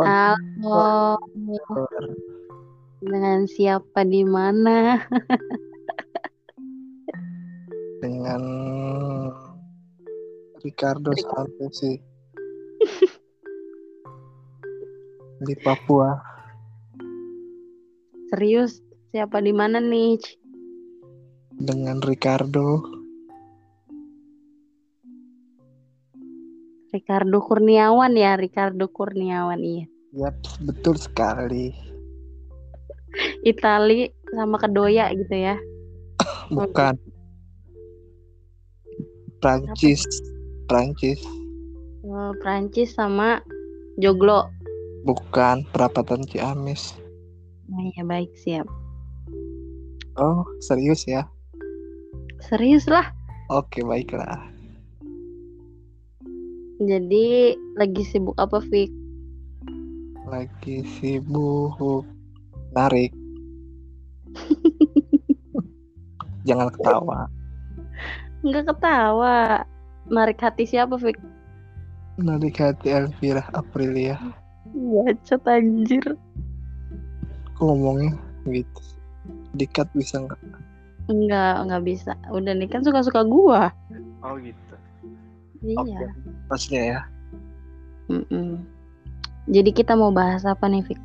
Halo. Dengan siapa di mana? Dengan Ricardo Santesi di Papua. Serius? Siapa di mana nih? Dengan Ricardo. Ricardo Kurniawan ya, Ricardo Kurniawan iya. Yap, betul sekali. Itali sama Kedoya gitu ya. Bukan. Prancis. Prancis. Oh, Prancis sama Joglo. Bukan perapatan Ciamis. Nah, ya baik siap. Oh, serius ya? Serius lah. Oke, baiklah. Jadi lagi sibuk apa, Fik? Lagi sibuk narik. Jangan ketawa. Enggak ketawa. Narik hati siapa, Fik? Narik hati Elvira Aprilia. Bacot anjir. Kok ngomongnya gitu? Dikat bisa nggak? Enggak, enggak bisa. Udah nih kan suka-suka gua. Oh gitu. Iya. Pasnya ya. Mm-mm. Jadi kita mau bahas apa nih, Fik?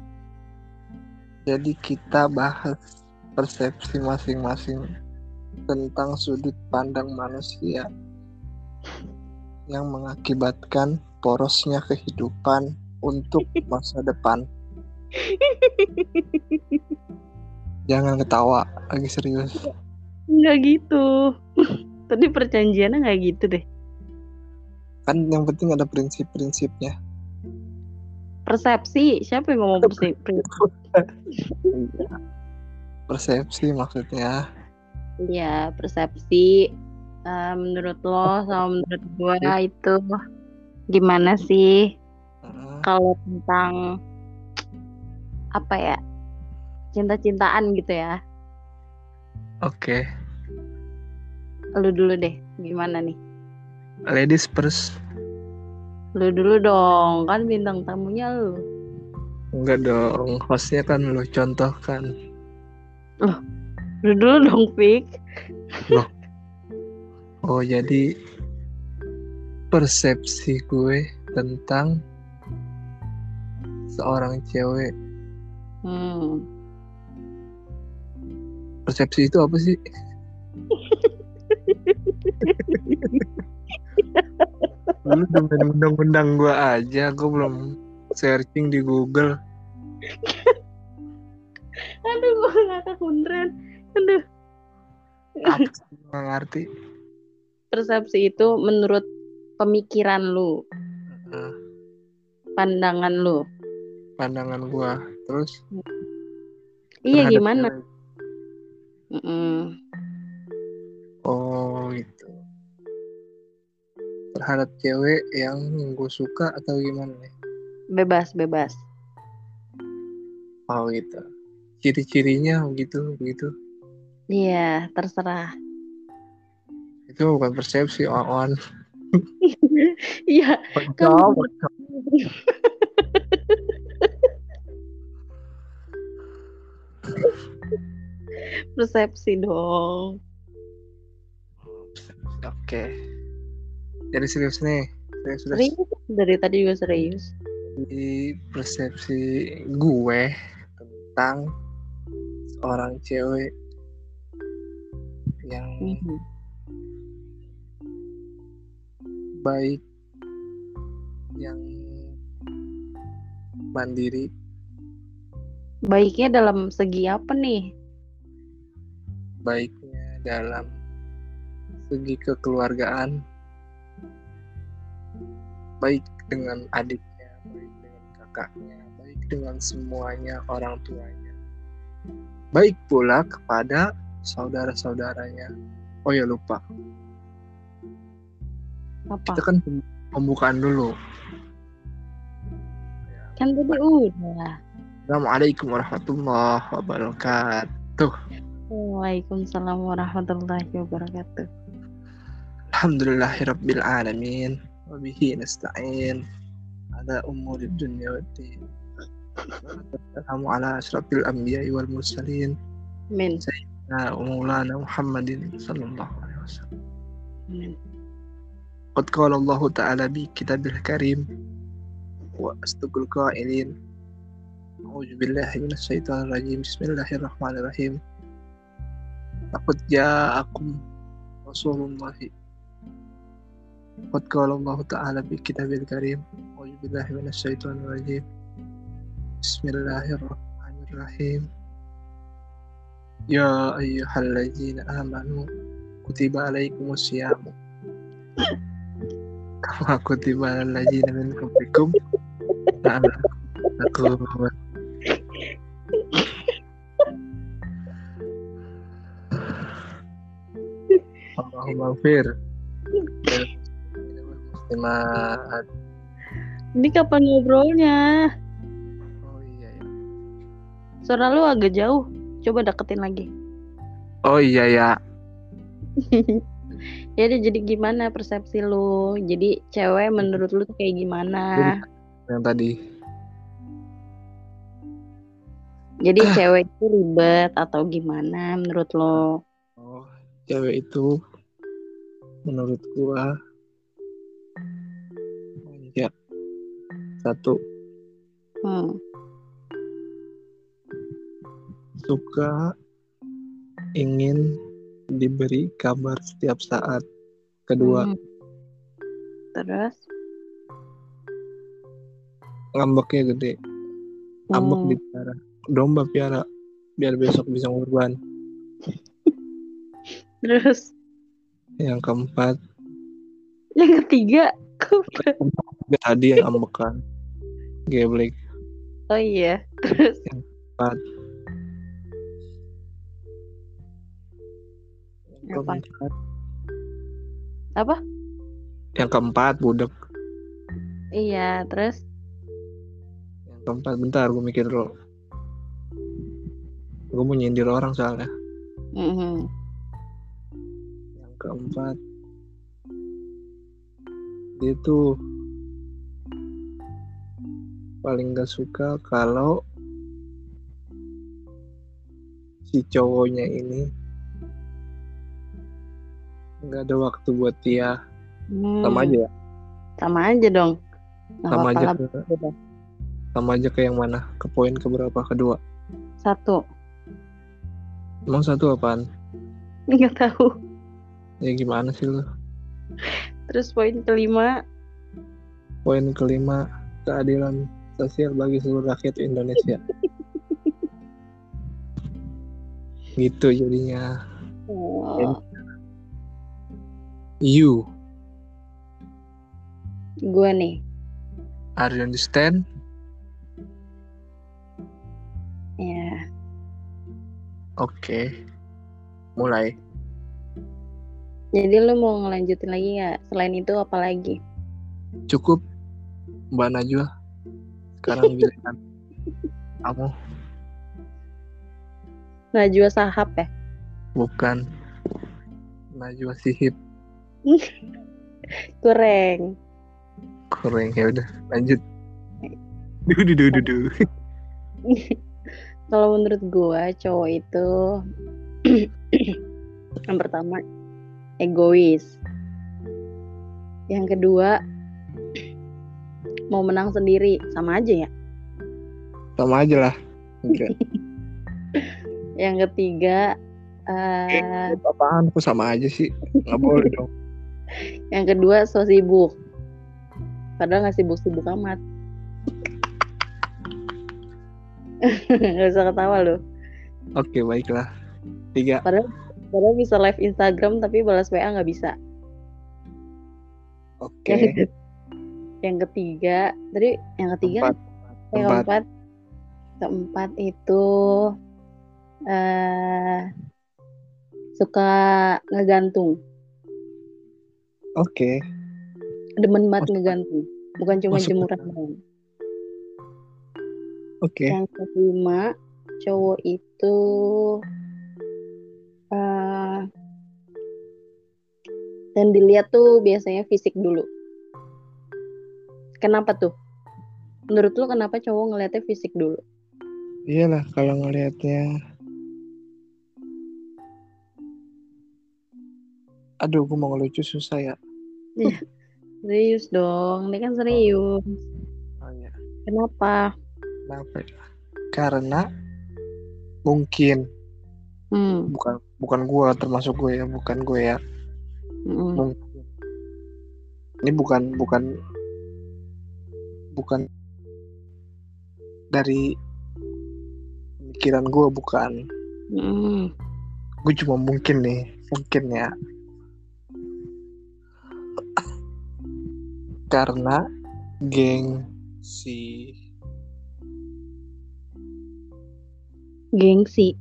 Jadi kita bahas persepsi masing-masing tentang sudut pandang manusia yang mengakibatkan porosnya kehidupan untuk masa depan. Jangan ketawa, lagi serius. Enggak gitu. Tadi perjanjiannya nggak gitu deh. Kan yang penting ada prinsip-prinsipnya. Persepsi, siapa yang ngomong persepsi? Persepsi maksudnya. Iya, persepsi. Eh, menurut lo sama menurut gua itu gimana sih Heeh. kalau tentang apa ya? Cinta-cintaan gitu ya. Oke, Lu dulu deh, gimana nih? Ladies first. Lu dulu dong, kan bintang tamunya lu. Enggak dong, hostnya kan lo contohkan. Lu dulu dong, Fik. Oh jadi persepsi gue tentang seorang cewek. Hmm. Persepsi itu apa sih? Lu demen undang-undang gue aja, gue belum searching di Google. Aduh, gua ngakak beneran. Aduh. Apa ngerti. Persepsi itu menurut pemikiran lu, Nah, pandangan lu. pandangan gue. Terus Iya gimana? cewek. Mm-mm. Oh gitu. Terhadap cewek yang gue suka atau gimana nih? Bebas, bebas. Oh gitu. Ciri-cirinya begitu, begitu. Iya, terserah. Itu bukan persepsi, on. Iya, Jawab. persepsi dong. Oke. Jadi serius nih. Serius, serius. Serius dari tadi juga serius. Di persepsi gue tentang seorang cewek yang Mhm. baik, yang mandiri, Baiknya dalam segi apa nih? baiknya dalam segi kekeluargaan, baik dengan adiknya, baik dengan kakaknya, baik dengan semuanya orang tuanya, baik pula kepada saudara-saudaranya. Oh ya lupa, Apa? kita kan pem- pembukaan dulu. Kan tadi udah. Assalamualaikum warahmatullahi wabarakatuh. Waalaikumsalam warahmatullahi wabarakatuh. Alhamdulillahirabbil alamin wa bihi nasta'in ala umuri dunya waddin. Assalamu ala asrafil anbiya'i wal mursalin Amin. Nah, Maulana Muhammadin sallallahu alaihi wasallam. Amin. قد قال الله تعالى بكتابه الكريم وأصدق القائلين أعوذ بالله من الشيطان الرجيم بسم الله الرحمن الرحيم لقد جاءكم رسول الله قد قال الله تعالى بكتابه الكريم أعوذ بالله من الشيطان الرجيم بسم الله الرحمن الرحيم يا أيها الذين آمنوا كتب عليكم الصيام كما كتب على الذين من قبلكم لعلكم تتقون Allahumma gfir muslimat Ini kapan ngobrolnya? oh iya ya Suara lu agak jauh. Coba deketin lagi. oh iya ya udah, jadi gimana persepsi lu? Jadi cewek menurut lu tuh kayak gimana? yang tadi Jadi cewek itu ribet atau gimana menurut lo? oh cewek itu menurut gua satu. Hmm. suka ingin diberi kabar setiap saat. Kedua. Hmm. Terus? ngambeknya gede. Ngambek Hmm. di piara domba piara. Biar besok bisa ngurban Terus? Yang keempat. Yang ketiga, tadi yang ambekan geblek oh iya. Terus empat yang Apa? keempat apa? yang keempat budek Iya, terus yang keempat bentar gue mikir dulu gue mau nyindir orang soalnya Mhm. yang keempat dia tuh paling gak suka kalau si cowoknya ini nggak ada waktu buat dia. Hmm, sama aja ya? Sama aja dong. Nggak sama aja ke, sama aja ke yang mana? Ke poin keberapa kedua Satu. emang satu apaan? Nggak tahu. ya gimana sih lo Terus poin kelima, poin kelima keadilan sosial bagi seluruh rakyat Indonesia. Gitu jadinya. Oh, you. Gue nih. are you understand? Ya, oke. Mulai. Jadi lu mau ngelanjutin lagi nggak? Selain itu apa lagi? cukup. Mbak Najwa sekarang giliran kamu Najwa Sahab ya? bukan Najwa Sihib Kurang. kurang ya udah lanjut duh duh duh duh, duh. Kalau menurut gue cowok itu yang pertama egois. Yang kedua mau menang sendiri sama aja ya. sama aja lah Yang ketiga eh, apaan aku sama aja sih nggak boleh dong yang kedua so sibuk. Padahal nggak sibuk-sibuk amat. Gak usah ketawa loh. oke baiklah tiga Padahal, padahal bisa live Instagram tapi balas WA nggak bisa. oke ketiga, yang ketiga, tadi yang ketiga empat. Yang empat. keempat, keempat itu eh suka ngegantung, oke. Demen banget Masuk- ngegantung, bukan cuma masuk jemuran doang. oke. Yang kelima, cowok itu eh dan dilihat tuh biasanya fisik dulu. Kenapa tuh? Menurut lu kenapa cowok ngeliatnya fisik dulu? iyalah kalau ngelihatnya aduh gue mau ngelucu susah ya Serius dong, ini kan serius. oh, iya. Kenapa? kenapa ya? karena mungkin Hmm. bukan bukan gue termasuk gue ya bukan gue ya mm. mungkin ini bukan bukan bukan dari pikiran gue bukan Mm. gue cuma mungkin nih mungkin ya karena geng si Gengsi,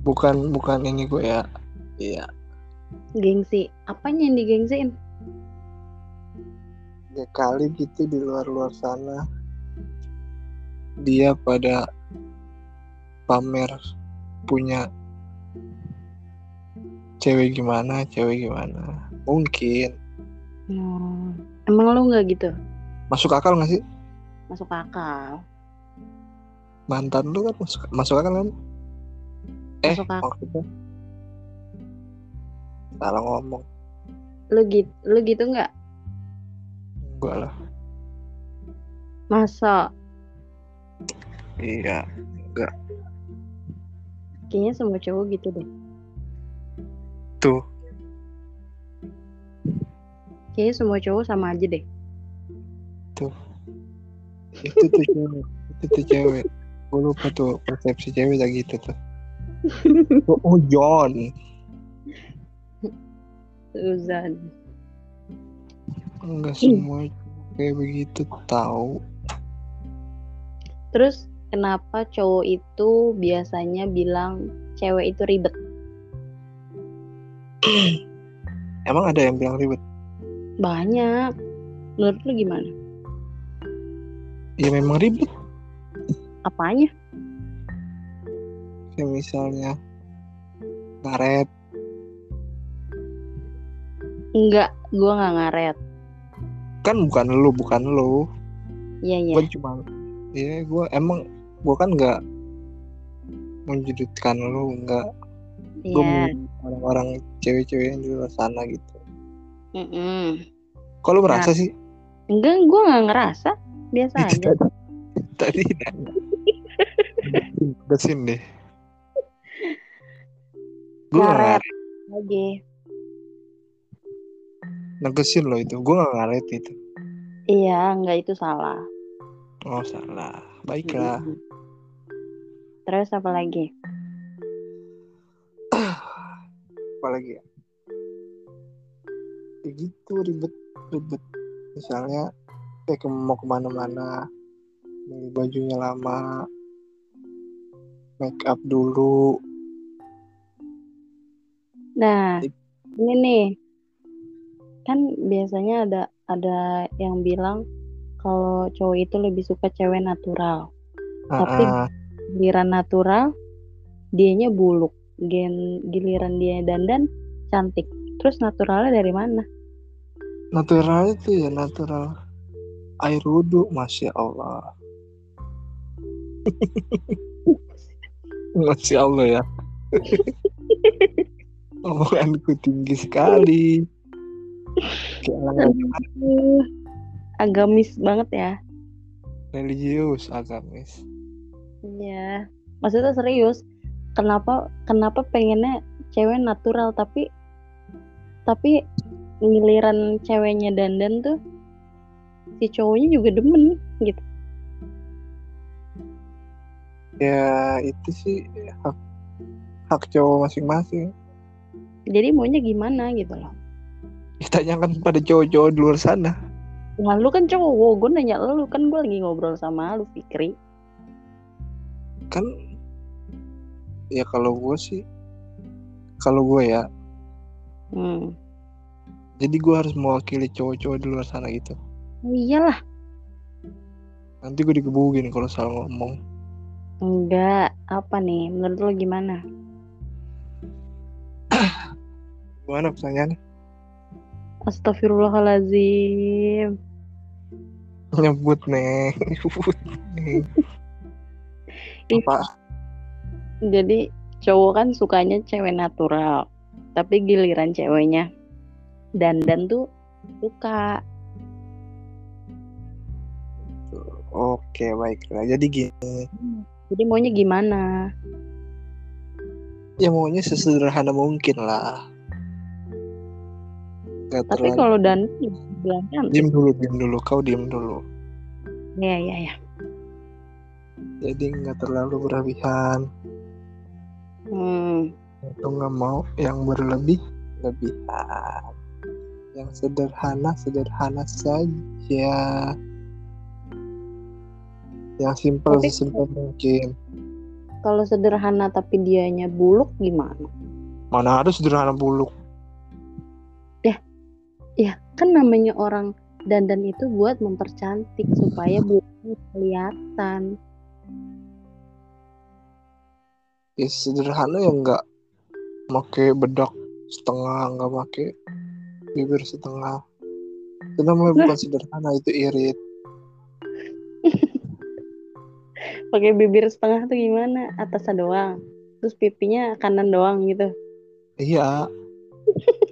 bukan bukan ini gue ya iya gengsi. Apanya yang digengsiin? Ya kali gitu di luar luar sana dia pada pamer punya cewek gimana cewek gimana mungkin Hmm. Emang lu nggak gitu? masuk akal nggak sih Masuk akal. mantan lu kan masuk masuk akal kan eh Masuk akal. maksudnya salah ngomong Lu gitu, lu gitu nggak? Enggak lah Masa? iya Kayaknya semua cowok gitu deh. tuh Kayaknya semua cowok sama aja deh. itu tuh cewek itu tuh cewek gue lupa tuh persepsi cewek lagi gitu tuh oh, oh John Suzan. Enggak semua kayak begitu tahu Terus kenapa cowok itu biasanya bilang cewek itu ribet? emang ada yang bilang ribet Banyak. Menurut lu gimana? ya memang ribet Apanya? kayak misalnya ngaret Enggak, gua nggak ngaret. Kan bukan lu bukan lu Iya, iya. gue cuma ya gue emang gue kan nggak menjudutkan lu nggak gue Iya. orang-orang cewek-cewek yang di luar sana gitu Mm-mm. kalau merasa sih Enggak, gua nggak ngerasa. Biasa aja. tadi nanya Besin deh gue Lagi. Negesin loh itu. Gue nggak ngaret itu. Iya, enggak itu salah. oh salah. Baiklah. Mm-mm. Terus apa lagi? apalagi ya? Ya gitu ribet ribet. Misalnya kayak ke, mau ke mana-mana. Beli bajunya lama. Make up dulu. Nah, ini nih. Kan biasanya ada ada yang bilang kalau cowok itu lebih suka cewek natural. Tapi- Ah, ah. Giliran natural, dianya buluk. Gen giliran dia dandan cantik. Terus naturalnya dari mana? natural itu ya natural air wudhu masya Allah masya Allah ya omonganku tinggi sekali agamis banget ya. religius agamis Iya. Maksudnya serius. Kenapa kenapa pengennya cewek natural tapi tapi giliran ceweknya dandan tuh si cowoknya juga demen gitu. ya itu sih hak hak cowok masing-masing Jadi maunya gimana gitu loh. Ditanyakan pada cowok-cowok di luar sana Nah, lu kan cowok, gue nanya lu kan gue lagi ngobrol sama lu Fikri. kan ya kalau gue sih kalau gue ya Hmm. jadi gue harus mewakili cowok-cowok di luar sana gitu Oh, iyalah, nanti gue digebukin kalau salah ngomong enggak. Apa nih? Menurut lu gimana? gimana pertanyaannya Astagfirullahalazim. nyebut nih nyebut nih apa? Jadi cowok kan sukanya cewek natural, tapi giliran ceweknya dandan tuh suka. oke baiklah. Jadi gini. Jadi maunya gimana? ya maunya sesederhana mungkin lah Gak Tapi terlalu kalau dandan bilang cantik. diem dulu diem dulu kau diem dulu Iya iya ya. jadi nggak terlalu berlebihan Hmm. itu nggak mau yang berlebih lebihan yang sederhana sederhana saja yang simpel sesimpel mungkin Kalau sederhana tapi dianya buluk gimana? mana ada sederhana buluk kan namanya orang dandan itu buat mempercantik supaya buluknya kelihatan. ya sederhana yang nggak pakai bedak setengah nggak pakai bibir setengah itu namanya bukan sederhana itu irit Pakai bibir setengah tuh gimana? Atasnya doang. Terus pipinya kanan doang gitu. iya bukan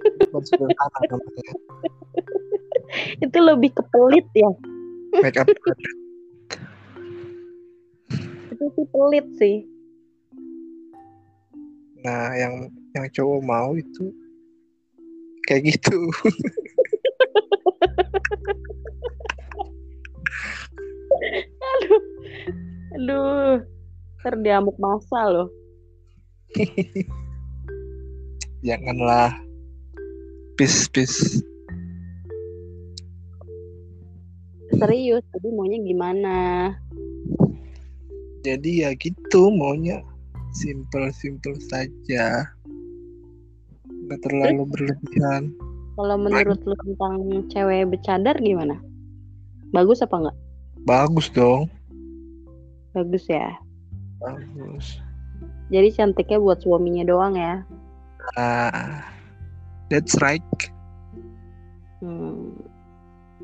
Itu lebih ke pelit ya. make up Itu sih pelit sih. nah yang yang cowok mau itu kayak gitu Aduh. Aduh. Ntar diamuk masa loh. janganlah peace peace Serius, jadi maunya gimana? jadi ya gitu maunya simple simple saja nggak terlalu berlebihan Kalau menurut lu tentang cewek bercadar gimana? Bagus apa enggak? bagus dong Bagus ya. bagus Jadi cantiknya buat suaminya doang ya. ah that's right Hmm.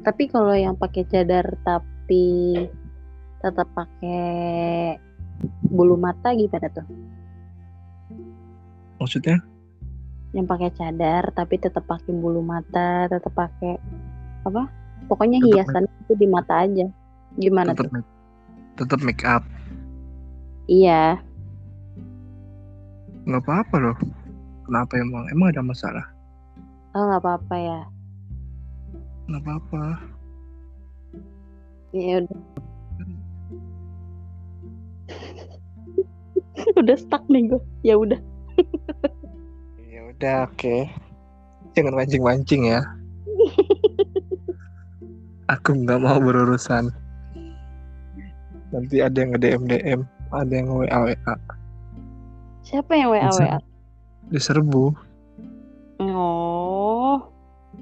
Tapi kalau yang pakai cadar tapi tetap pakai bulu mata gimana tuh? maksudnya Yang pakai cadar tapi tetap pakai bulu mata, tetap pakai apa? Pokoknya hiasan itu di mata aja. Gimana tetap tuh? make, tetap make up Iya. nggak apa-apa loh kenapa emang emang ada masalah Oh nggak apa-apa ya. nggak apa-apa Ya udah. udah stuck nih gue. Ya udah. ya udah oke jangan mancing mancing ya aku nggak mau berurusan nanti ada yang nge DM DM ada yang WA WA Siapa yang WA. WA? diserbu.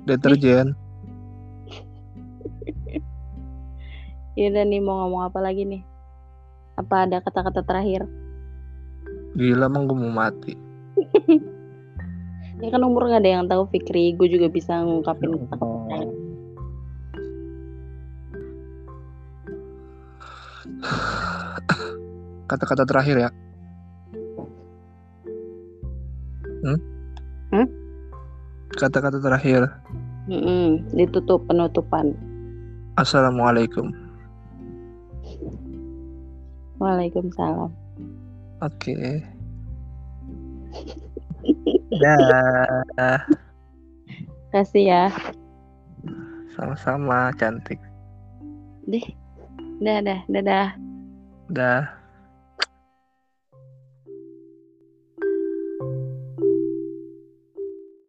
Deterjen Ya udah nih mau ngomong apa lagi nih? Apa ada kata-kata terakhir? gila emang gue mau mati Ya kan umur gak ada yang tahu Fikri. Gue juga bisa ngungkapin Ya kata-kata terakhir. kata-kata terakhir ya hmm? Hmm? Kata-kata terakhir Mm-mm, ditutup penutupan. assalamualaikum Waalaikumsalam. oke dah Kasih ya. sama-sama cantik Deh. Dadah, dadah. dah